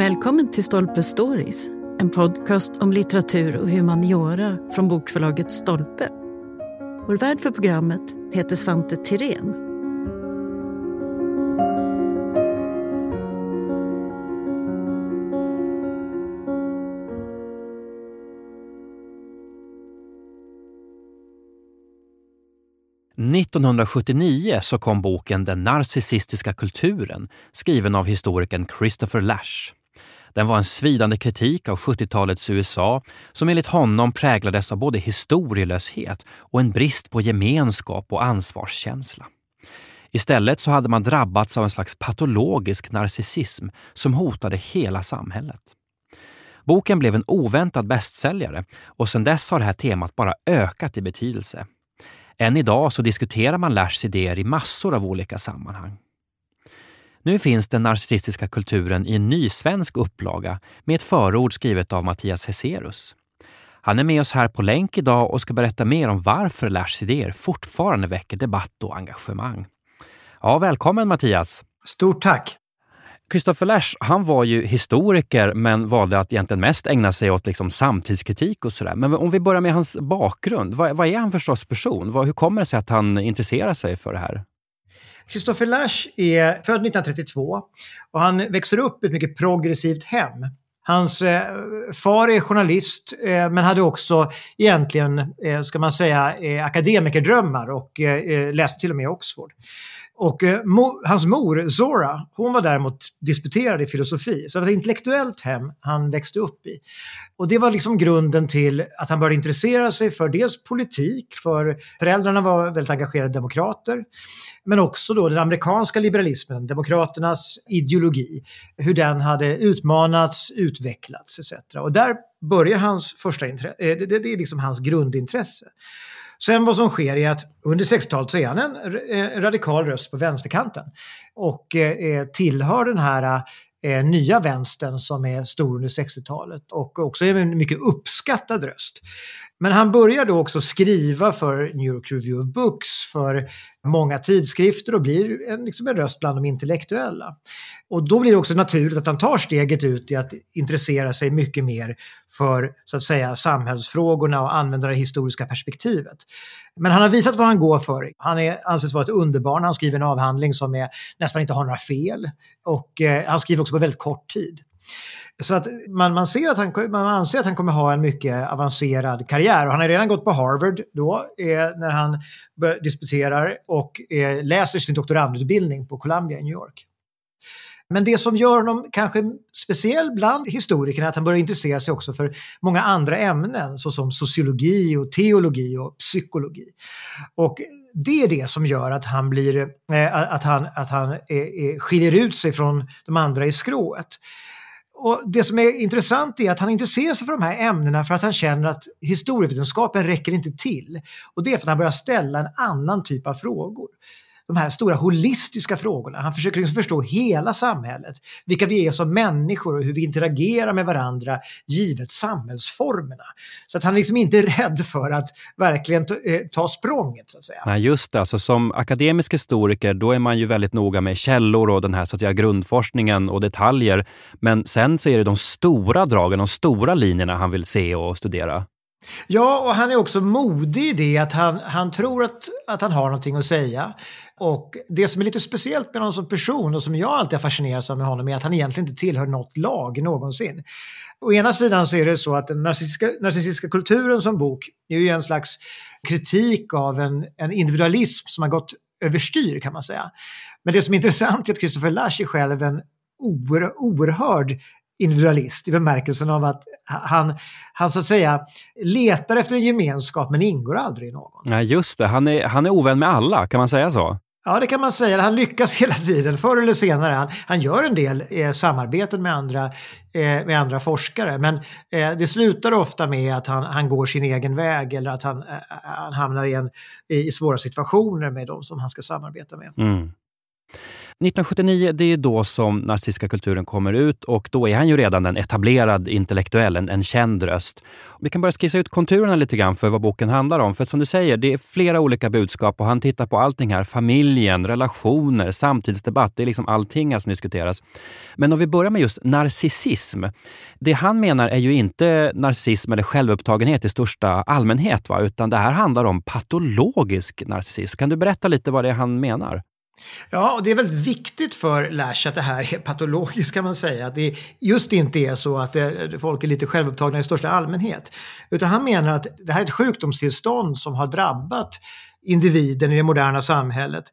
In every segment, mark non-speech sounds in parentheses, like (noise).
Välkommen till Stolpe Stories, en podcast om litteratur och humaniora från bokförlaget Stolpe. Vår värd för programmet heter Svante Tirén. –1979 så kom boken Den narcissistiska kulturen skriven av historikern Christopher Lash. Den var en svidande kritik av 70-talets USA som enligt honom präglades av både historielöshet och en brist på gemenskap och ansvarskänsla. Istället så hade man drabbats av en slags patologisk narcissism som hotade hela samhället. Boken blev en oväntad bästsäljare och sedan dess har det här temat bara ökat i betydelse. Än idag så diskuterar man Lashs idéer i massor av olika sammanhang. Nu finns den narcissistiska kulturen i en ny svensk upplaga med ett förord skrivet av Mattias Heserus. Han är med oss här på länk idag och ska berätta mer om varför Lashs idéer fortfarande väcker debatt och engagemang. Ja, välkommen Mattias! Stort tack! Christopher Lash, han var ju historiker men valde att egentligen mest ägna sig åt liksom samtidskritik och sådär. Men om vi börjar med hans bakgrund. Vad, vad är han för sorts person? Vad, hur kommer det sig att han intresserar sig för det här? Christopher Lash är född 1932 och han växer upp i ett mycket progressivt hem. Hans eh, far är journalist eh, men hade också egentligen, eh, ska man säga, eh, akademikerdrömmar och eh, eh läste till och med i Oxford. Och eh, mo, hans mor, Zora, hon var däremot disputerad i filosofi. Så det var ett intellektuellt hem han växte upp i. Och det var liksom grunden till att han började intressera sig för dels politik, för föräldrarna var väldigt engagerade demokrater, men också då den amerikanska liberalismen, demokraternas ideologi, hur den hade utmanats, utvecklats etc. Och där börjar hans första intresse, eh, det, det är liksom hans grundintresse. Sen vad som sker är att under 60-talet så är han en eh, radikal röst på vänsterkanten och eh, eh, tillhör den här nya vänstern som är stor under 60-talet och också är en mycket uppskattad röst. Men han börjar då också skriva för New York Review of Books, för många tidskrifter och blir en, liksom en röst bland de intellektuella. Och då blir det också naturligt att han tar steget ut i att intressera sig mycket mer för så att säga samhällsfrågorna och använda det historiska perspektivet. Men han har visat vad han går för. Han är, anses vara ett underbarn. Han skriver en avhandling som är, nästan inte har några fel. Och eh, han skriver också på väldigt kort tid. Så att man, man, ser att han, man anser att han kommer ha en mycket avancerad karriär. Och han har redan gått på Harvard då, eh, när han disputerar och eh, läser sin doktorandutbildning på Columbia i New York. Men det som gör honom kanske speciell bland historikerna är att han börjar intressera sig också för många andra ämnen såsom sociologi och teologi och psykologi. Och det är det som gör att han, blir, eh, att han, att han eh, eh skiljer ut sig från de andra i skrået. Och det som är intressant är att han intresserar sig för de här ämnena för att han känner att historievetenskapen räcker inte till. Och det är för att han börjar ställa en annan typ av frågor de här stora holistiska frågorna. Han försöker liksom förstå hela samhället, vilka vi är som människor och hur vi interagerar med varandra givet samhällsformerna. Så att han liksom inte är rädd för att verkligen ta, eh, ta språnget så att säga. Nej, just det. Alltså, som akademisk historiker då är man ju väldigt noga med källor och den här så att säga, grundforskningen och detaljer. Men sen så är det de stora dragen, de stora linjerna han vill se och studera. Ja, och han är också modig i det att han, han tror att, att han har någonting att säga. Och det som är lite speciellt med honom som person och som jag alltid har fascinerats av med honom är att han egentligen inte tillhör något lag någonsin. Å ena sidan så är det så att den narcissistiska, narcissistiska kulturen som bok är ju en slags kritik av en, en individualism som har gått överstyr kan man säga. Men det som är intressant är att Christopher Lash är själv en oer, oerhörd individualist i bemärkelsen av att han, han så att säga letar efter en gemenskap men ingår aldrig i någon. Nej, just det. Han är, han är ovän med alla, kan man säga så? Ja, det kan man säga. Han lyckas (laughs) hela tiden, förr eller senare. Han, han gör en del eh, samarbeten med andra, eh, med andra forskare, men eh, det slutar ofta med att han, han går sin egen väg eller att han, eh, han hamnar i, en, i svåra situationer med de som han ska samarbeta med. Mm. 1979 det är då som narcissistiska kulturen kommer ut och då är han ju redan en etablerad intellektuell, en, en känd röst. Vi kan börja skissa ut konturerna lite grann för vad boken handlar om. För som du säger, det är flera olika budskap och han tittar på allting här. Familjen, relationer, samtidsdebatt. Det är liksom allting här som diskuteras. Men om vi börjar med just narcissism. Det han menar är ju inte narcissism eller självupptagenhet i största allmänhet, va? utan det här handlar om patologisk narcissism. Kan du berätta lite vad det är han menar? Ja, och det är väldigt viktigt för Lash att det här är patologiskt kan man säga. Att det just inte är så att det, folk är lite självupptagna i största allmänhet. Utan han menar att det här är ett sjukdomstillstånd som har drabbat individen i det moderna samhället.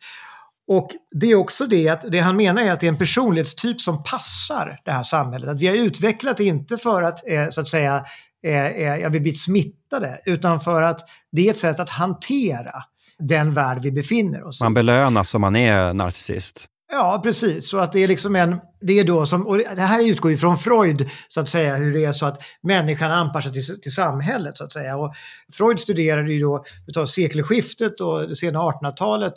Och det är också det att det han menar är att det är en personlighetstyp som passar det här samhället. Att vi har utvecklat det inte för att eh, så att säga eh, eh vi blivit smittade utan för att det är ett sätt att hantera den värld vi befinner oss i. Man belönas om man är narcissist. Ja, precis. Så att det är liksom en, det är då som, och det här utgår ju från Freud, så att säga, hur det är så att människan anpassar sig till, till samhället, så att säga. Och Freud studerade ju då, utav sekelskiftet och det sena 1800-talet,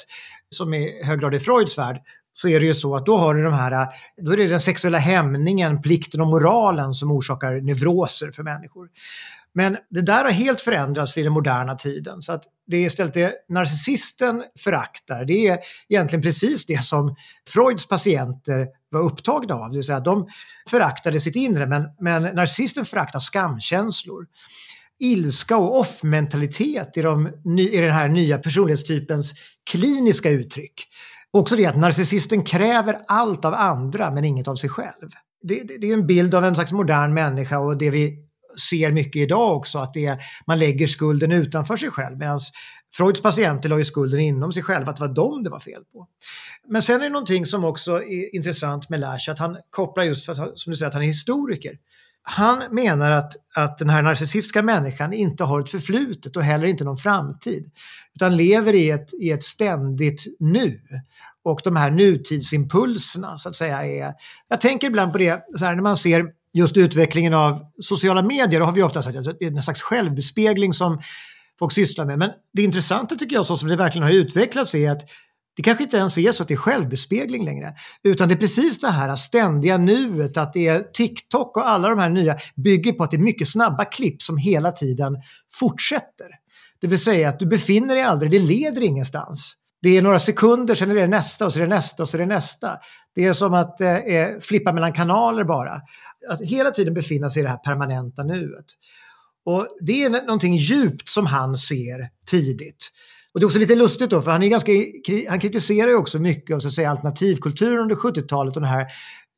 som i hög grad är Freuds värld, så är det ju så att då har du de här, då är det den sexuella hämningen, plikten och moralen som orsakar neuroser för människor. Men det där har helt förändrats i den moderna tiden. Så att det är istället det narcissisten föraktar, det är egentligen precis det som Freuds patienter var upptagna av. Det vill säga de föraktade sitt inre, men, men narcissisten föraktar skamkänslor. Ilska och off-mentalitet i, de, i den här nya personlighetstypens kliniska uttryck. Också det att narcissisten kräver allt av andra men inget av sig själv. Det, det, det är en bild av en slags modern människa och det vi ser mycket idag också, att det är, man lägger skulden utanför sig själv. Medan Freuds patienter la ju skulden inom sig själva, att det var dem det var fel på. Men sen är det någonting som också är intressant med Lash, att han kopplar just för att, som du säger, att han är historiker. Han menar att, att den här narcissistiska människan inte har ett förflutet och heller inte någon framtid. Utan lever i ett, i ett ständigt nu. Och de här nutidsimpulserna så att säga är... Jag tänker ibland på det så här, när man ser just utvecklingen av sociala medier, då har vi ofta sagt att det är en slags självbespegling som folk sysslar med. Men det intressanta tycker jag, så som det verkligen har utvecklats, är att det kanske inte ens är så att det är självbespegling längre. Utan det är precis det här ständiga nuet, att det är TikTok och alla de här nya bygger på att det är mycket snabba klipp som hela tiden fortsätter. Det vill säga att du befinner dig aldrig, det leder ingenstans. Det är några sekunder, sen är det nästa och så är det nästa och så är det nästa. Det är som att eh, eh flippa mellan kanaler bara att hela tiden befinna sig i det här permanenta nuet. Och det är någonting djupt som han ser tidigt. Och det är också lite lustigt då, för han, är ganska, han kritiserar ju också mycket av så att säga, alternativkulturen under 70-talet och det här,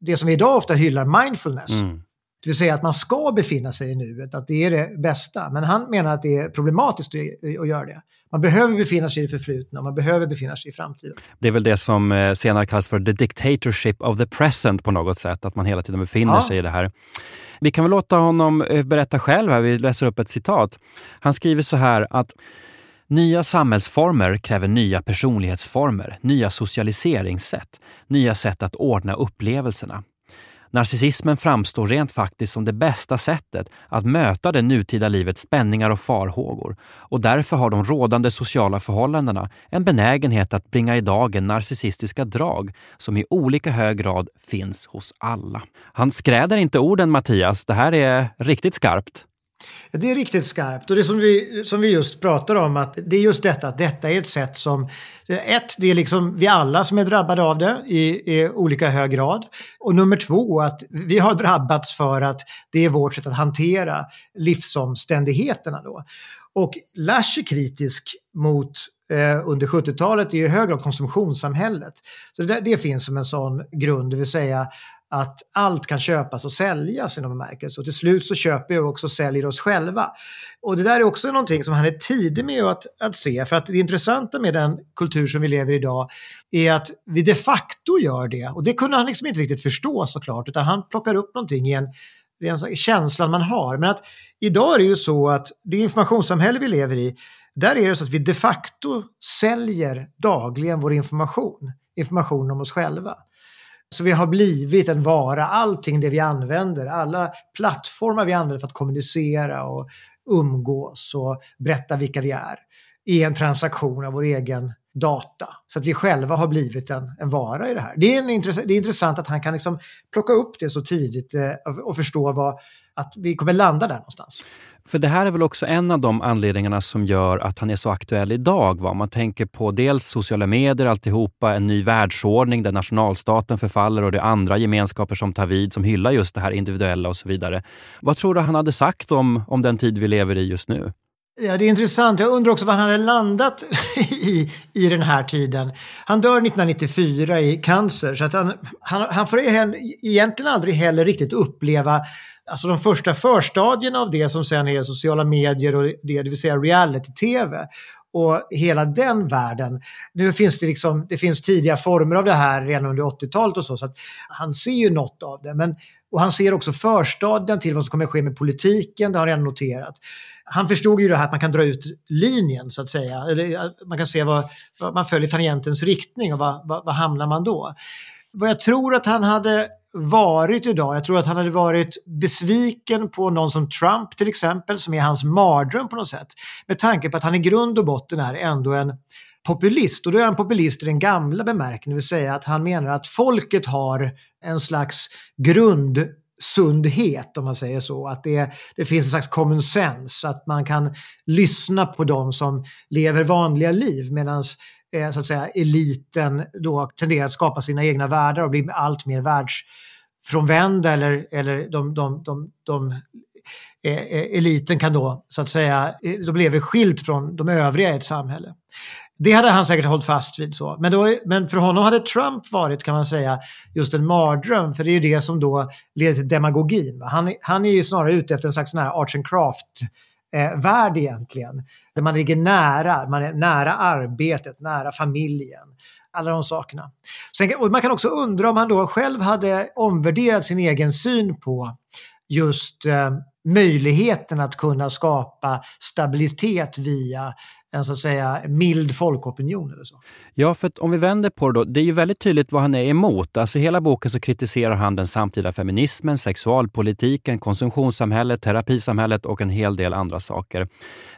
det som vi idag ofta hyllar, mindfulness. Mm. Det vill säga att man ska befinna sig i nuet, att det är det bästa. Men han menar att det är problematiskt att göra det. Man behöver befinna sig i det förflutna, man behöver befinna sig i framtiden. Det är väl det som eh, senare kallas för the dictatorship of the present på något sätt, att man hela tiden befinner ja. sig i det här. Vi kan väl låta honom eh, berätta själv här, vi läser upp ett citat. Han skriver så här att Nya samhällsformer kräver nya personlighetsformer, nya socialiseringssätt, nya sätt att ordna upplevelserna. Narcissismen framstår rent faktiskt som det bästa sättet att möta det nutida livets spänningar och farhågor och därför har de rådande sociala förhållandena en benägenhet att bringa i dagen narcissistiska drag som i olika hög grad finns hos alla. Han skräder inte orden Mattias, det här är riktigt skarpt. Det är riktigt skarpt och det som vi, som vi just pratar om att det är just detta att detta är ett sätt som ett, det är liksom vi alla som är drabbade av det i, i olika hög grad. Och nummer två, att vi har drabbats för att det är vårt sätt att hantera livsomständigheterna då. Och Lash är kritisk mot eh, under 70-talet i hög grad konsumtionssamhället. Så det, det finns som en sån grund, det vill säga att allt kan köpas och säljas i någon bemärkelse. Och till slut så köper vi också och säljer oss själva. Och det där är också någonting som han är tidig med att, att se. För att det intressanta med den kultur som vi lever i idag är att vi de facto gör det. Och det kunde han liksom inte riktigt förstå såklart. Utan han plockar upp någonting i en det är en känslan man har. Men att idag är det ju så att det informationssamhälle vi lever i, där är det så att vi de facto säljer dagligen vår information. Information om oss själva. Så vi har blivit en vara, allting det vi använder, alla plattformar vi använder för att kommunicera och umgås och berätta vilka vi är i en transaktion av vår egen data. Så att vi själva har blivit en, en vara i det här. Det är, en intress det är intressant att han kan liksom plocka upp det så tidigt eh, och förstå vad, att vi kommer landa där någonstans. För det här är väl också en av de anledningarna som gör att han är så aktuell idag. Va? Man tänker på dels sociala medier, alltihopa, en ny världsordning där nationalstaten förfaller och det är andra gemenskaper som tar vid, som hyllar just det här individuella och så vidare. Vad tror du han hade sagt om, om den tid vi lever i just nu? Ja, det är intressant. Jag undrar också var han hade landat (laughs) i, i den här tiden. Han dör 1994 i cancer, så att han, han, han får egentligen aldrig heller riktigt uppleva alltså de första förstadierna av det som sen är sociala medier och det, det vill säga reality-tv och hela den världen. Nu finns det liksom, det finns tidiga former av det här redan under 80-talet och så, så att han ser ju något av det. Men, och han ser också förstadien till vad som kommer att ske med politiken, det har han redan noterat. Han förstod ju det här att man kan dra ut linjen så att säga. Eller eh, man kan se vad, vad man följer tangentens riktning och vad, vad, vad hamnar man då? Vad jag tror att han hade varit idag. Jag tror att han hade varit besviken på någon som Trump till exempel, som är hans mardröm på något sätt. Med tanke på att han i grund och botten är ändå en populist. Och då är han populist i den gamla bemärkelsen, det vill säga att han menar att folket har en slags grund sundhet om man säger så. Att det, det finns en slags common sense, att man kan lyssna på dem som lever vanliga liv medan eh, så att säga, eliten då tenderar att skapa sina egna världar och bli allt mer världsfrånvända eller, eller de, de, de, de eh, eh eliten kan då så att säga, eh, de lever skilt från de övriga i ett samhälle. Det hade han säkert hållit fast vid. så. Men, då, men för honom hade Trump varit, kan man säga, just en mardröm. För det är ju det som då leder till demagogin. Han, han är ju snarare ute efter en slags sån här arts and craft eh, värld egentligen. Där man ligger nära, man är nära arbetet, nära familjen. Alla de sakerna. Sen, och man kan också undra om han då själv hade omvärderat sin egen syn på just eh, möjligheten att kunna skapa stabilitet via en så att säga mild folkopinion eller så. Ja, för om vi vänder på det då. Det är ju väldigt tydligt vad han är emot. Alltså hela boken så kritiserar han den samtida feminismen, sexualpolitiken, konsumtionssamhället, terapisamhället och en hel del andra saker.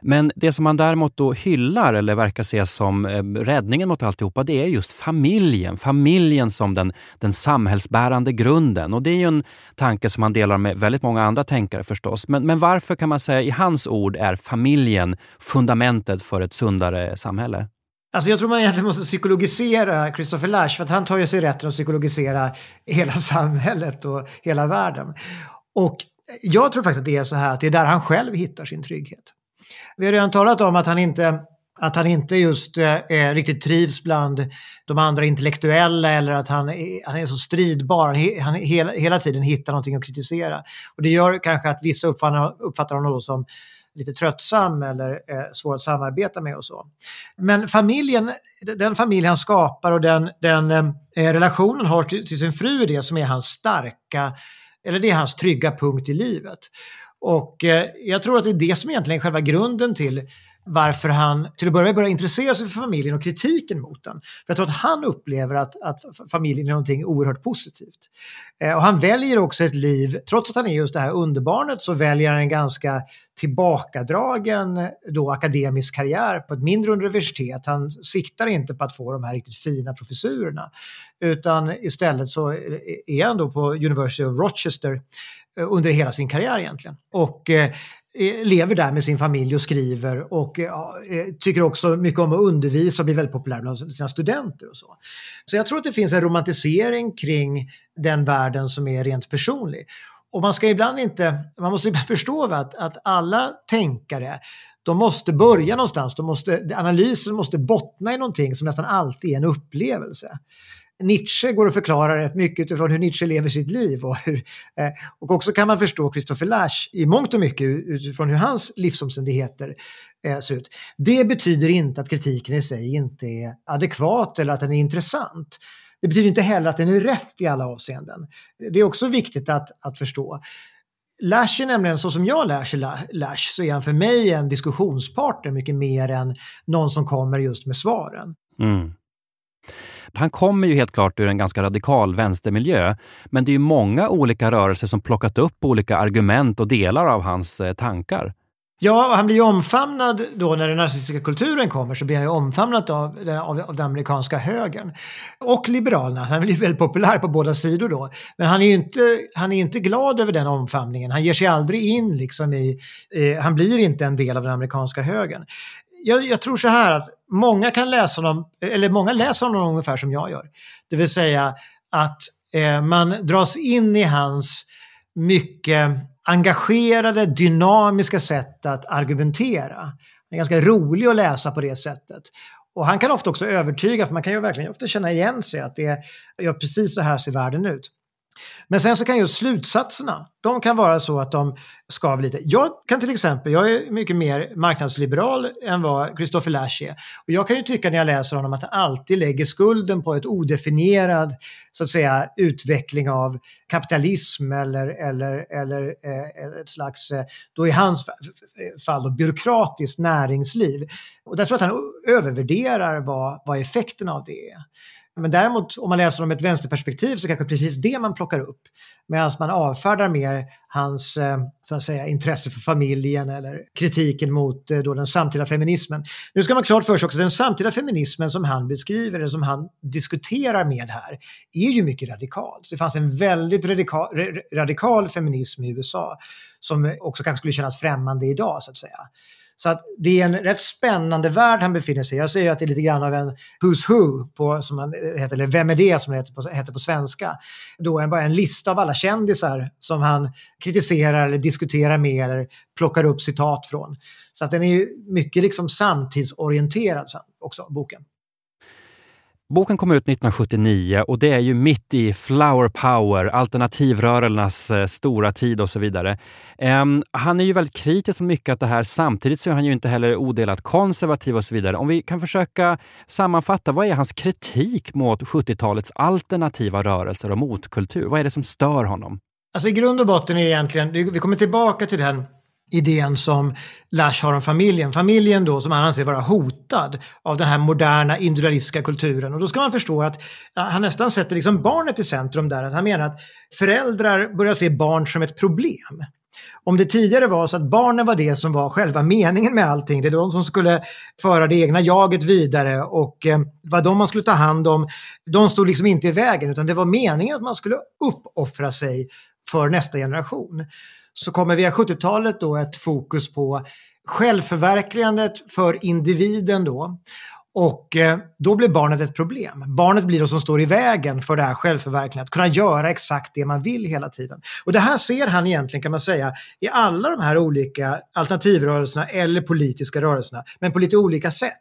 Men det som han däremot då hyllar eller verkar se som eh, räddningen mot alltihopa, det är just familjen. Familjen som den, den samhällsbärande grunden. Och det är ju en tanke som han delar med väldigt många andra tänkare förstås. Men, men varför kan man säga i hans ord är familjen fundamentet för ett sundare samhälle? Alltså jag tror man egentligen måste psykologisera Christopher Lash för att han tar ju sig rätten att psykologisera hela (laughs) samhället och hela världen. Och jag tror faktiskt att det är så här att det är där han själv hittar sin trygghet. Vi har redan talat om att han inte att han inte just eh, eh riktigt trivs bland de andra intellektuella eller att han, han är så stridbar. Han, han hela, hela tiden hittar någonting att kritisera. Och det gör kanske att vissa uppfattar, uppfattar honom som lite tröttsam eller eh, svår att samarbeta med och så. Men familjen, den familj han skapar och den, den eh, relationen har till, till sin fru är det som är hans starka, eller det är hans trygga punkt i livet. Och eh, jag tror att det är det som egentligen är själva grunden till varför han till att börja med börjar intressera sig för familjen och kritiken mot den. För jag tror att han upplever att, att familjen är någonting oerhört positivt. Eh, och han väljer också ett liv, trots att han är just det här underbarnet så väljer han en ganska tillbakadragen då akademisk karriär på ett mindre universitet. Han siktar inte på att få de här riktigt fina professurerna utan istället så är han då på University of Rochester eh, under hela sin karriär egentligen. Och Eh, Eh, lever där med sin familj och skriver och eh, eh, tycker också mycket om att undervisa och blir väldigt populär bland sina studenter och så. Så jag tror att det finns en romantisering kring den världen som är rent personlig. Och man ska ibland inte, man måste ibland (laughs) förstå att, att alla tänkare, de måste börja någonstans, de måste, analysen måste bottna i någonting som nästan alltid är en upplevelse. Nietzsche går att förklara rätt mycket utifrån hur Nietzsche lever sitt liv. Och, hur, eh, och också kan man förstå Christopher Lash i mångt och mycket utifrån hur hans livsomständigheter eh, ser ut. Det betyder inte att kritiken i sig inte är adekvat eller att den är intressant. Det betyder inte heller att den är rätt i alla avseenden. Det är också viktigt att, att förstå. Lash är nämligen, så som jag lär sig Lash, så är han för mig en diskussionspartner mycket mer än någon som kommer just med svaren. Mm. Han kommer ju helt klart ur en ganska radikal vänstermiljö, men det är ju många olika rörelser som plockat upp olika argument och delar av hans eh, tankar. Ja, han blir ju omfamnad då när den narcissistiska kulturen kommer så blir han ju omfamnad av, av, av den amerikanska högern. Och liberalerna, han blir väldigt populär på båda sidor då. Men han är ju inte, han är inte glad över den omfamningen, han ger sig aldrig in liksom i, eh, han blir inte en del av den amerikanska högern. Jag, jag, tror så här att många kan läsa honom, eller många läser honom ungefär som jag gör. Det vill säga att eh, man dras in i hans mycket engagerade, dynamiska sätt att argumentera. Han är ganska rolig att läsa på det sättet. Och han kan ofta också övertyga, för man kan ju verkligen ofta känna igen sig att det är, precis så här ser världen ut. Men sen så kan just slutsatserna, de kan vara så att de skaver lite. Jag kan till exempel, jag är mycket mer marknadsliberal än vad Christopher Lash är. Och jag kan ju tycka när jag läser honom att han alltid lägger skulden på ett odefinierad så att säga utveckling av kapitalism eller, eller, eller eh, ett slags, eh, då i hans fall då, byråkratiskt näringsliv. Och där tror jag att han övervärderar vad, vad effekten av det är. Men däremot om man läser om ett vänsterperspektiv så kanske precis det man plockar upp. Medan man avfärdar mer hans eh, så att säga, intresse för familjen eller kritiken mot eh, då den samtida feminismen. Nu ska man klart för sig också att den samtida feminismen som han beskriver, eller som han diskuterar med här, är ju mycket radikal. Så det fanns en väldigt radikal, radikal feminism i USA som också kanske skulle kännas främmande idag så att säga. Så att det är en rätt spännande värld han befinner sig i. Jag säger att det är lite grann av en Who's Who, på, som man heter, eller Vem är det som det heter på, heter på svenska. Då är bara en lista av alla kändisar som han kritiserar eller diskuterar med eller plockar upp citat från. Så att den är ju mycket liksom samtidsorienterad också, boken. Boken kom ut 1979 och det är ju mitt i flower power, alternativrörelsernas eh, stora tid och så vidare. Um, han är ju väldigt kritisk mot mycket av det här. Samtidigt så är han ju inte heller odelat konservativ och så vidare. Om vi kan försöka sammanfatta, vad är hans kritik mot 70-talets alternativa rörelser och motkultur? Vad är det som stör honom? Alltså i grund och botten är egentligen, vi kommer tillbaka till den idén som Lash har om familjen. Familjen då som han anser vara hotad av den här moderna individualistiska kulturen. Och då ska man förstå att han nästan sätter liksom barnet i centrum där. Att han menar att föräldrar börjar se barn som ett problem. Om det tidigare var så att barnen var det som var själva meningen med allting, det var de som skulle föra det egna jaget vidare och eh, vad de man skulle ta hand om, de stod liksom inte i vägen utan det var meningen att man skulle uppoffra sig för nästa generation så kommer via 70-talet då ett fokus på självförverkligandet för individen då. Och eh, då blir barnet ett problem. Barnet blir det som står i vägen för det här självförverkligandet, kunna göra exakt det man vill hela tiden. Och det här ser han egentligen kan man säga i alla de här olika alternativrörelserna eller politiska rörelserna, men på lite olika sätt.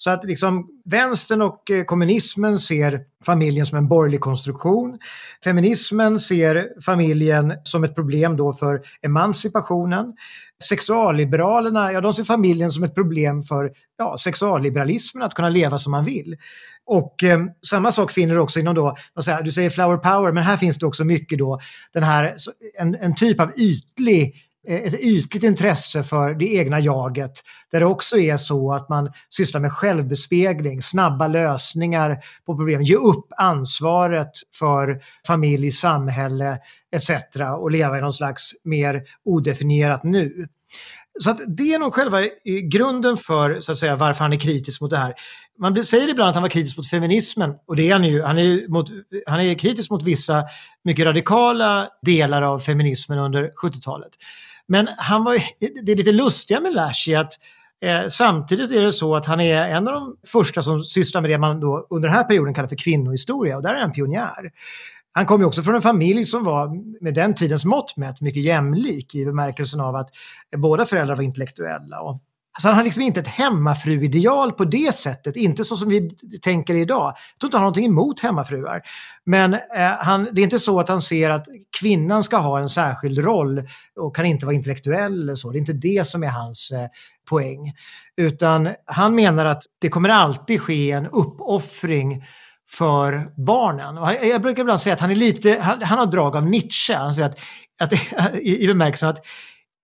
Så att liksom vänstern och eh, kommunismen ser familjen som en borgerlig konstruktion. Feminismen ser familjen som ett problem då för emancipationen. Sexualliberalerna, ja de ser familjen som ett problem för ja, sexualliberalismen, att kunna leva som man vill. Och eh, samma sak finner du också inom då, säger, du säger flower power, men här finns det också mycket då den här, en, en typ av ytlig Eh, ett ytligt intresse för det egna jaget. Där det också är så att man sysslar med självbespegling, snabba lösningar på problem, ge upp ansvaret för familj, samhälle etc. och leva i någon slags mer odefinierat nu. Så att det är nog själva grunden för så att säga, varför han är kritisk mot det här. Man säger ibland att han var kritisk mot feminismen och det är han ju. Han är, mot, han är kritisk mot vissa mycket radikala delar av feminismen under 70-talet. Men han var, det är lite lustiga med Lashi att eh, samtidigt är det så att han är en av de första som sysslar med det man då under den här perioden kallar för kvinnohistoria och där är han pionjär. Han kom ju också från en familj som var med den tidens mått mätt mycket jämlik i bemärkelsen av att båda föräldrar var intellektuella. Och Alltså han har liksom inte ett hemmafruideal på det sättet, inte så som vi tänker idag. Jag tror inte han har någonting emot hemmafruar. Men eh, han, det är inte så att han ser att kvinnan ska ha en särskild roll och kan inte vara intellektuell eller så. Det är inte det som är hans eh, poäng. Utan han menar att det kommer alltid ske en uppoffring för barnen. Och jag brukar ibland säga att han är lite, han, han har drag av Nietzsche. Han säger att, att (laughs) i, i bemärkelsen att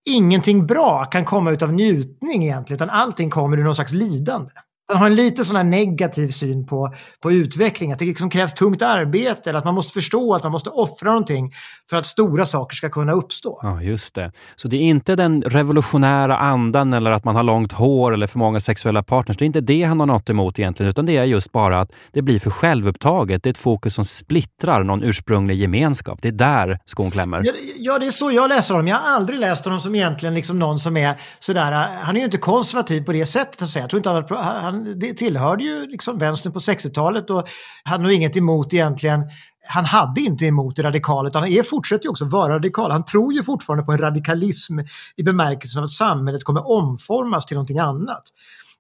ingenting bra kan komma utav njutning egentligen, utan allting kommer ur någon slags lidande han har en lite sån negativ syn på, på utveckling, att det liksom krävs tungt arbete eller att man måste förstå att man måste offra någonting för att stora saker ska kunna uppstå. Ja, just det. Så det är inte den revolutionära andan eller att man har långt hår eller för många sexuella partners. Det är inte det han har något emot egentligen, utan det är just bara att det blir för självupptaget. Det är ett fokus som splittrar någon ursprunglig gemenskap. Det är där skon klämmer. Ja, ja det är så jag läser honom. Jag har aldrig läst honom som egentligen liksom någon som är sådär, han är ju inte konservativ på det sättet att säga. Jag tror inte han, han det tillhörde ju liksom vänstern på 60-talet och hade nog inget emot egentligen han hade inte emot radikalet, utan han fortsätter ju också vara radikal. Han tror ju fortfarande på en radikalism i bemärkelsen av att samhället kommer omformas till någonting annat.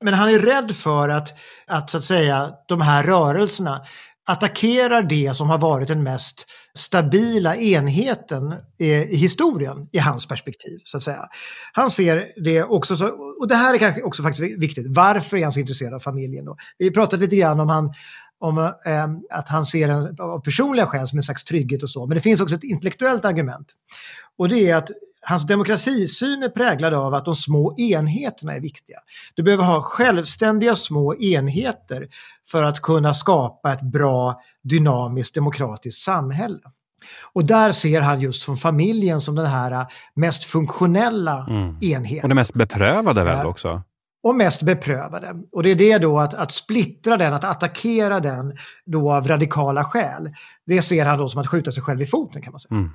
Men han är rädd för att, att, så att säga, de här rörelserna attackerar det som har varit den mest stabila enheten i, historien i hans perspektiv. så att säga. Han ser det också så, och det här är kanske också faktiskt viktigt, varför är han så intresserad av familjen? Då? Vi pratade lite grann om han om eh, att han ser den av personliga skäl som en slags trygghet och så. Men det finns också ett intellektuellt argument. Och det är att hans demokratisyn är präglad av att de små enheterna är viktiga. Du behöver ha självständiga små enheter för att kunna skapa ett bra, dynamiskt, demokratiskt samhälle. Och där ser han just från familjen som den här mest funktionella mm. enheten. Och det mest beprövade väl också? och mest beprövade. Och det är det då att, att splittra den, att attackera den då av radikala skäl. Det ser han då som att skjuta sig själv i foten kan man säga. Mm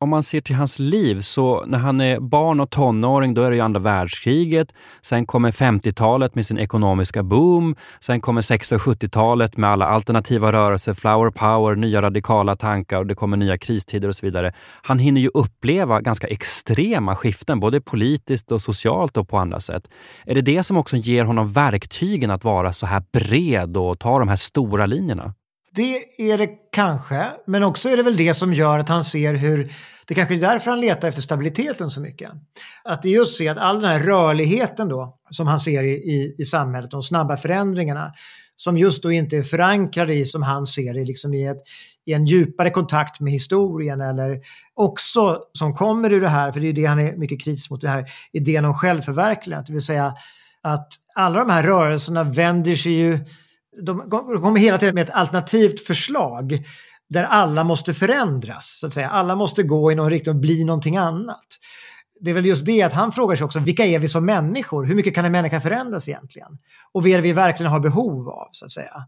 om man ser till hans liv, så när han är barn och tonåring, då är det ju andra världskriget. Sen kommer 50-talet med sin ekonomiska boom. Sen kommer 60 och 70-talet med alla alternativa rörelser, flower power, nya radikala tankar och det kommer nya kristider och så vidare. Han hinner ju uppleva ganska extrema skiften, både politiskt och socialt och på andra sätt. Är det det som också ger honom verktygen att vara så här bred och ta de här stora linjerna? Det är det kanske, men också är det väl det som gör att han ser hur det kanske är därför han letar efter stabiliteten så mycket. Att det just är att all den här rörligheten då som han ser i, i, i samhället, de snabba förändringarna som just då inte är förankrade i, som han ser det, liksom i, ett, i en djupare kontakt med historien eller också som kommer ur det här, för det är det han är mycket kritisk mot, det här idén om självförverkligande, det vill säga att alla de här rörelserna vänder sig ju de kommer hela tiden med ett alternativt förslag där alla måste förändras. Så att säga. Alla måste gå i någon riktning och bli någonting annat. Det är väl just det att han frågar sig också, vilka är vi som människor? Hur mycket kan en människa förändras egentligen? Och vad är det vi verkligen har behov av, så att säga?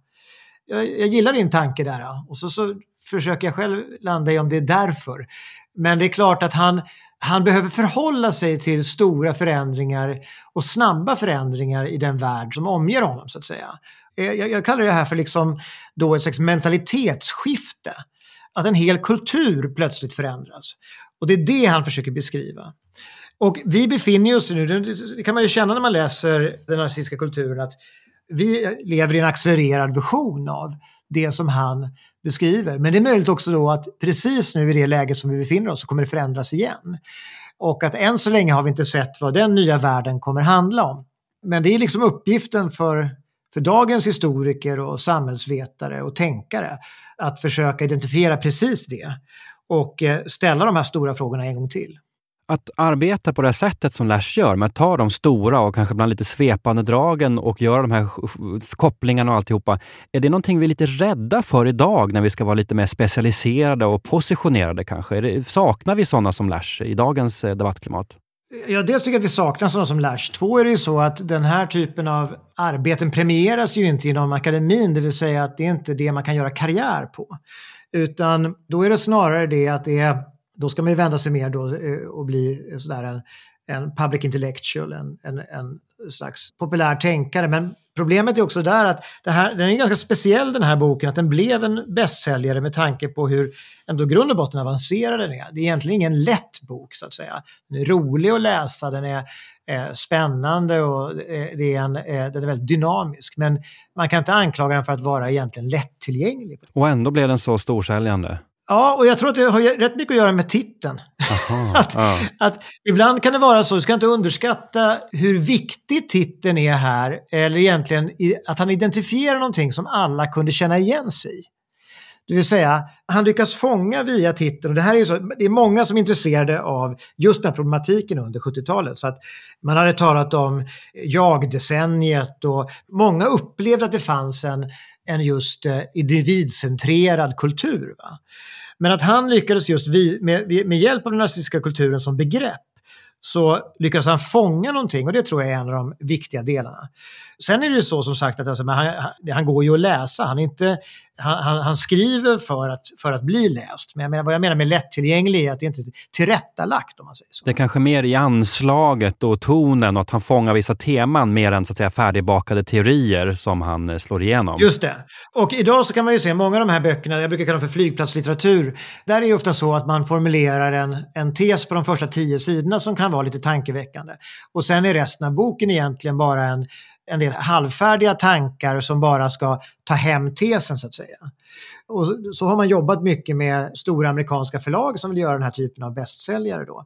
Jag, jag gillar din tanke där och så, så försöker jag själv landa i om det är därför. Men det är klart att han, han behöver förhålla sig till stora förändringar och snabba förändringar i den värld som omger honom så att säga. Eh, jag, jag kallar det här för liksom då ett slags mentalitetsskifte. Att en hel kultur plötsligt förändras. Och det är det han försöker beskriva. Och vi befinner oss nu, det kan man ju känna när man läser den nazistiska kulturen, att vi lever i en accelererad version av det som han beskriver. Men det är möjligt också då att precis nu i det läge som vi befinner oss så kommer det förändras igen. Och att än så länge har vi inte sett vad den nya världen kommer handla om. Men det är liksom uppgiften för, för dagens historiker och samhällsvetare och tänkare att försöka identifiera precis det och eh, ställa de här stora frågorna en gång till att arbeta på det här sättet som Lash gör, med att ta de stora och kanske ibland lite svepande dragen och göra de här kopplingarna och alltihopa. Är det någonting vi är lite rädda för idag när vi ska vara lite mer specialiserade och positionerade kanske? Det, saknar vi sådana som Lash i dagens eh, debattklimat? Ja, dels tycker jag att vi saknar sådana som Lash. Två är det ju så att den här typen av arbeten premieras ju inte inom akademin, det vill säga att det är inte det man kan göra karriär på. Utan då är det snarare det att det är då ska man ju vända sig mer då eh, och bli eh, sådär en, en public intellectual, en, en, en slags populär tänkare. Men problemet är också där att det här, den är ganska speciell den här boken, att den blev en bästsäljare med tanke på hur ändå grund och botten avancerad den är. Det är egentligen ingen lätt bok så att säga. Den är rolig att läsa, den är eh, spännande och eh, det är en, eh, den är väldigt dynamisk. Men man kan inte anklaga den för att vara egentligen lättillgänglig. Och ändå blev den så storsäljande. Ja, och jag tror att det har rätt mycket att göra med titeln. Aha, (laughs) att, ja. att ibland kan det vara så, du ska inte underskatta hur viktig titeln är här, eller egentligen att han identifierar någonting som alla kunde känna igen sig i. Det vill säga, han lyckas fånga via titeln, och det här är ju så, det är många som är intresserade av just den här problematiken under 70-talet. Så att man hade talat om jag-decenniet och många upplevde att det fanns en, en just eh, individcentrerad kultur. Va? Men att han lyckades just vi, med, med hjälp av den nazistiska kulturen som begrepp så lyckades han fånga någonting och det tror jag är en av de viktiga delarna. Sen är det ju så som sagt att alltså, han, han, går ju att läsa. Han, är inte, han, han, skriver för att, för att bli läst. Men jag menar, vad jag menar med lättillgänglig är att det inte är tillrättalagt om man säger så. Det är kanske mer i anslaget och tonen och att han fångar vissa teman mer än så att säga, färdigbakade teorier som han eh, slår igenom. Just det. Och idag så kan man ju se många av de här böckerna, jag brukar kalla dem för flygplatslitteratur, där är det ofta så att man formulerar en, en tes på de första tio sidorna som kan vara lite tankeväckande. Och sen är resten av boken egentligen bara en en del halvfärdiga tankar som bara ska ta hem tesen så att säga. Och så har man jobbat mycket med stora amerikanska förlag som vill göra den här typen av bästsäljare då.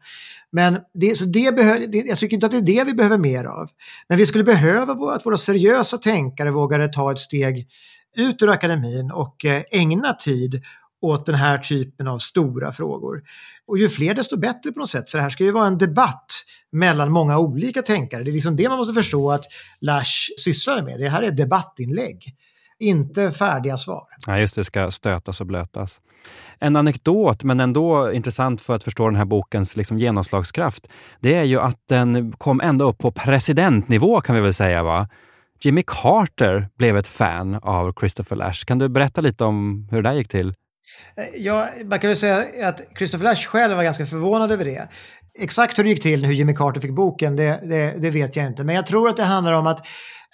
Men det, så det behö, det, jag tycker inte att det är det vi behöver mer av. Men vi skulle behöva att våra seriösa tänkare vågade ta ett steg ut ur akademin och eh, ägna tid åt den här typen av stora frågor. Och ju fler desto bättre på något sätt, för det här ska ju vara en debatt mellan många olika tänkare. Det är liksom det man måste förstå att Lash sysslar med. Det här är debattinlägg, inte färdiga svar. Ja, just det, ska stötas och blötas. En anekdot, men ändå intressant för att förstå den här bokens liksom genomslagskraft, det är ju att den kom ända upp på presidentnivå kan vi väl säga. va? Jimmy Carter blev ett fan av Christopher Lash. Kan du berätta lite om hur det där gick till? Ja, man kan väl säga att Christopher Lash själv var ganska förvånad över det. Exakt hur det gick till, hur Jimmy Carter fick boken, det, det, det, vet jag inte. Men jag tror att det handlar om att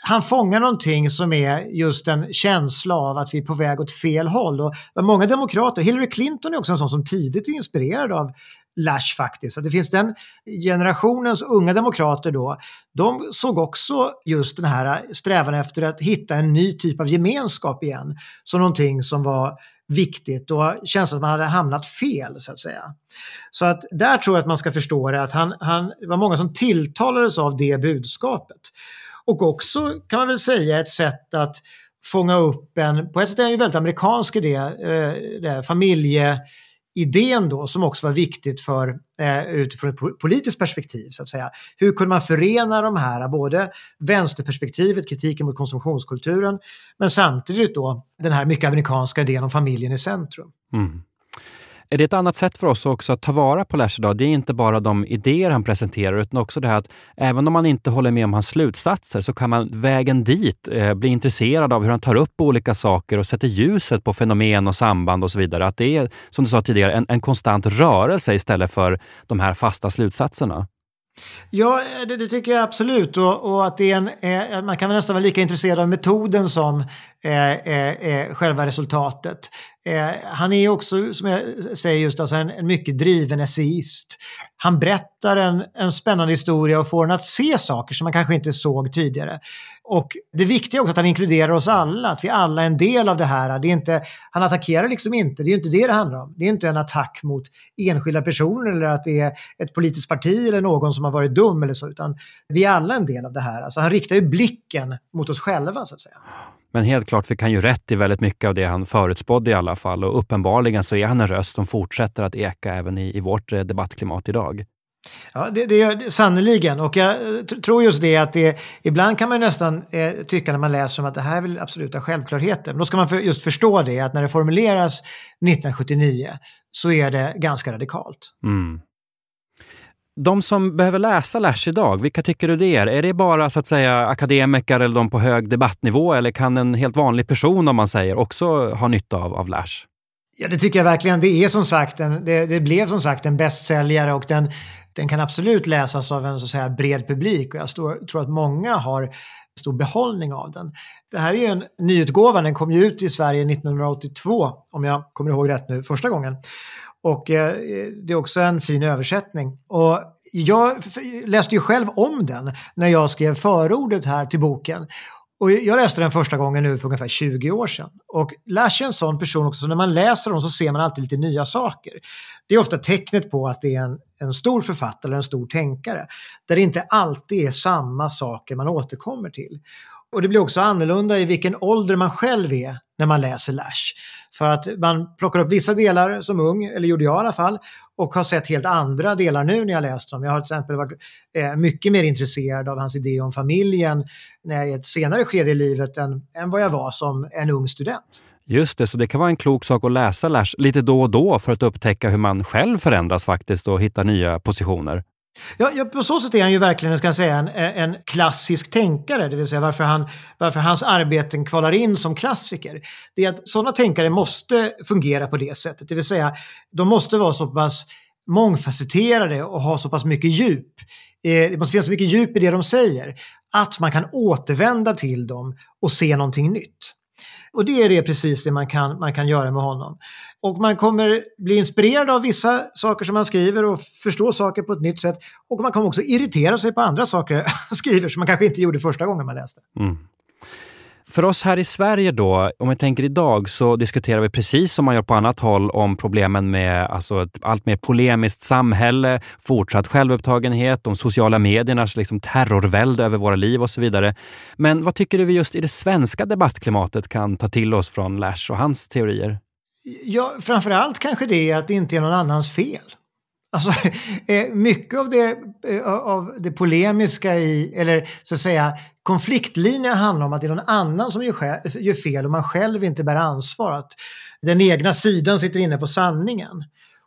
han fångar någonting som är just en känsla av att vi är på väg åt fel håll. Och många demokrater, Hillary Clinton är också en sån som tidigt är inspirerad av Lash faktiskt. Så det finns den generationens unga demokrater då, de såg också just den här strävan efter att hitta en ny typ av gemenskap igen som någonting som var viktigt och känns att man hade hamnat fel så att säga. Så att där tror jag att man ska förstå det att han, han det var många som tilltalades av det budskapet. Och också kan man väl säga ett sätt att fånga upp en, på ett sätt är det en väldigt amerikansk idé, eh, det, familje idén då som också var viktigt för, eh, utifrån ett politiskt perspektiv. så att säga. Hur kunde man förena de här, både vänsterperspektivet, kritiken mot konsumtionskulturen, men samtidigt då den här mycket amerikanska idén om familjen i centrum. Mm. Är det ett annat sätt för oss också att ta vara på Lash idag? Det är inte bara de idéer han presenterar, utan också det här att även om man inte håller med om hans slutsatser så kan man vägen dit eh, bli intresserad av hur han tar upp olika saker och sätter ljuset på fenomen och samband och så vidare. Att det är, som du sa tidigare, en, en konstant rörelse istället för de här fasta slutsatserna. Ja, eh, det, det, tycker jag absolut. Och, och att det är en, eh, man kan väl nästan vara lika intresserad av metoden som eh, eh, eh själva resultatet. Eh, han är också, som jag säger just, alltså en, en mycket driven essayist. Han berättar en, en spännande historia och får en att se saker som man kanske inte såg tidigare. Och det viktiga är också att han inkluderar oss alla, att vi alla är en del av det här. Det är inte, han attackerar liksom inte, det är inte det det handlar om. Det är inte en attack mot enskilda personer eller att det är ett politiskt parti eller någon som har varit dum eller så, utan vi är alla en del av det här. Alltså han riktar ju blicken mot oss själva så att säga. Men helt klart fick han ju rätt i väldigt mycket av det han förutspådde i alla fall och uppenbarligen så är han en röst som fortsätter att eka även i, i vårt eh, debattklimat idag. Ja, det, det gör det sannoliken. Och jag tror just det att det, ibland kan man nästan eh, tycka när man läser om att det här är väl absoluta självklarheter. Men då ska man för, just förstå det att när det formuleras 1979 så är det ganska radikalt. Mm. De som behöver läsa Lash idag, vilka tycker du det är? Är det bara så att säga akademiker eller de på hög debattnivå eller kan en helt vanlig person, om man säger, också ha nytta av, av Lash? Ja, det tycker jag verkligen. Det är som sagt en, det, det blev som sagt en bästsäljare och den, den kan absolut läsas av en så att säga, bred publik och jag står, tror att många har stor behållning av den. Det här är ju en nyutgåva, den kom ju ut i Sverige 1982 om jag kommer ihåg rätt nu, första gången. Och eh, det är också en fin översättning. Och jag läste ju själv om den när jag skrev förordet här till boken. Och jag läste den första gången nu för ungefär 20 år sedan. Och Lash är en sån person också, så när man läser dem så ser man alltid lite nya saker. Det är ofta tecknet på att det är en, en stor författare eller en stor tänkare. Där det inte alltid är samma saker man återkommer till. Och det blir också annorlunda i vilken ålder man själv är när man läser Lash. För att man plockar upp vissa delar som ung, eller gjorde jag i alla fall, och har sett helt andra delar nu när jag läst dem. Jag har till exempel varit eh, mycket mer intresserad av hans idé om familjen när jag är i ett senare skede i livet än, än vad jag var som en ung student. Just det, så det kan vara en klok sak att läsa Lash lite då och då för att upptäcka hur man själv förändras faktiskt och hitta nya positioner. Ja, ja, på så sätt är han ju verkligen ska säga, en, en klassisk tänkare, det vill säga varför, han, varför hans arbeten kvalar in som klassiker. Det är att sådana tänkare måste fungera på det sättet, det vill säga de måste vara så pass mångfacetterade och ha så pass mycket djup. Eh, det måste finnas så mycket djup i det de säger att man kan återvända till dem och se någonting nytt. Och det är det precis det man kan, man kan göra med honom. Och man kommer bli inspirerad av vissa saker som han skriver och förstå saker på ett nytt sätt. Och man kommer också irritera sig på andra saker (laughs) han skriver som man kanske inte gjorde första gången man läste. Mm. För oss här i Sverige då, om vi tänker idag, så diskuterar vi precis som man gör på annat håll om problemen med alltså ett allt mer polemiskt samhälle, fortsatt självupptagenhet, de sociala mediernas liksom terrorvälde över våra liv och så vidare. Men vad tycker du vi just i det svenska debattklimatet kan ta till oss från Lash och hans teorier? Ja, framförallt kanske det att det inte är någon annans fel. Alltså, (laughs) eh, mycket av det, eh, av det polemiska i, eller så att säga konfliktlinjen handlar om att det är någon annan som gör fel och man själv inte bär ansvar. Att den egna sidan sitter inne på sanningen.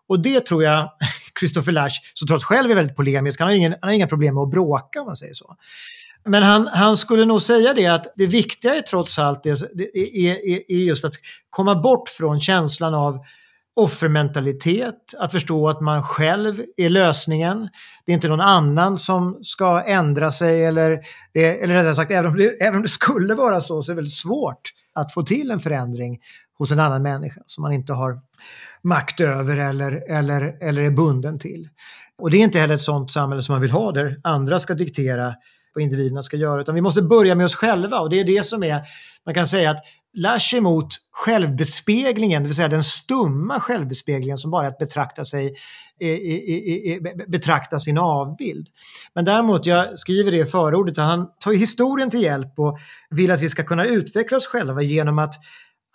Och det tror jag (laughs) Christopher Lash, som trots själv är väldigt polemisk, han har, ingen, han har inga problem med att bråka om man säger så. Men han, han skulle nog säga det att det viktiga är trots allt det, är, är, är just att komma bort från känslan av offermentalitet, att förstå att man själv är lösningen. Det är inte någon annan som ska ändra sig eller, eller rättare sagt, även om, det, även om det skulle vara så så är det väldigt svårt att få till en förändring hos en annan människa som man inte har makt över eller, eller, eller är bunden till. Och det är inte heller ett sådant samhälle som man vill ha där andra ska diktera vad individerna ska göra, utan vi måste börja med oss själva och det är det som är, man kan säga att Lash emot självbespeglingen, det vill säga den stumma självbespeglingen som bara är att betrakta, sig, eh, eh, eh, betrakta sin avbild. Men däremot, jag skriver det i förordet, han tar historien till hjälp och vill att vi ska kunna utveckla oss själva genom att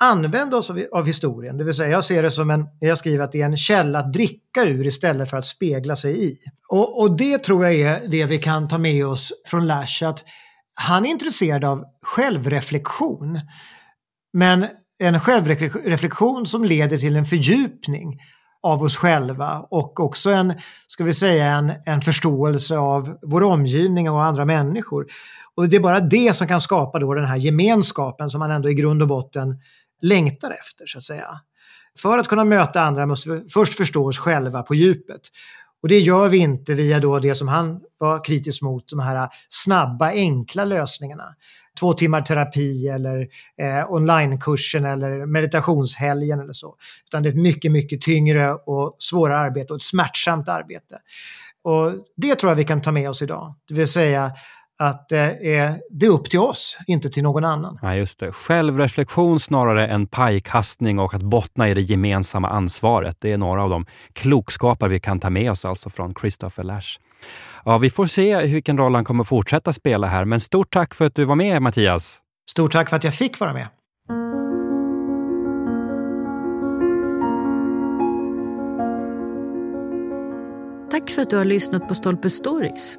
använda oss av, av, historien. Det vill säga jag ser det som en, jag skriver att det är en källa att dricka ur istället för att spegla sig i. Och, och det tror jag är det vi kan ta med oss från Lash, att han är intresserad av självreflektion. Men en självreflektion som leder till en fördjupning av oss själva och också en, ska vi säga, en, en förståelse av vår omgivning och andra människor. Och det är bara det som kan skapa då den här gemenskapen som man ändå i grund och botten längtar efter, så att säga. För att kunna möta andra måste vi först förstå oss själva på djupet. Och det gör vi inte via då det som han var kritisk mot, de här snabba, enkla lösningarna. Två timmar terapi eller eh, onlinekursen eller meditationshelgen eller så. Utan det är ett mycket, mycket tyngre och svårare arbete och ett smärtsamt arbete. Och det tror jag vi kan ta med oss idag. Det vill säga att eh, det är upp till oss, inte till någon annan. Ja, just det. Självreflektion snarare än pajkastning och att bottna i det gemensamma ansvaret. Det är några av de klokskapar vi kan ta med oss alltså från Christopher Lash. Ja, vi får se vilken roll han kommer fortsätta spela här, men stort tack för att du var med Mattias. Stort tack för att jag fick vara med. Tack för att du har lyssnat på Stolpe Stories.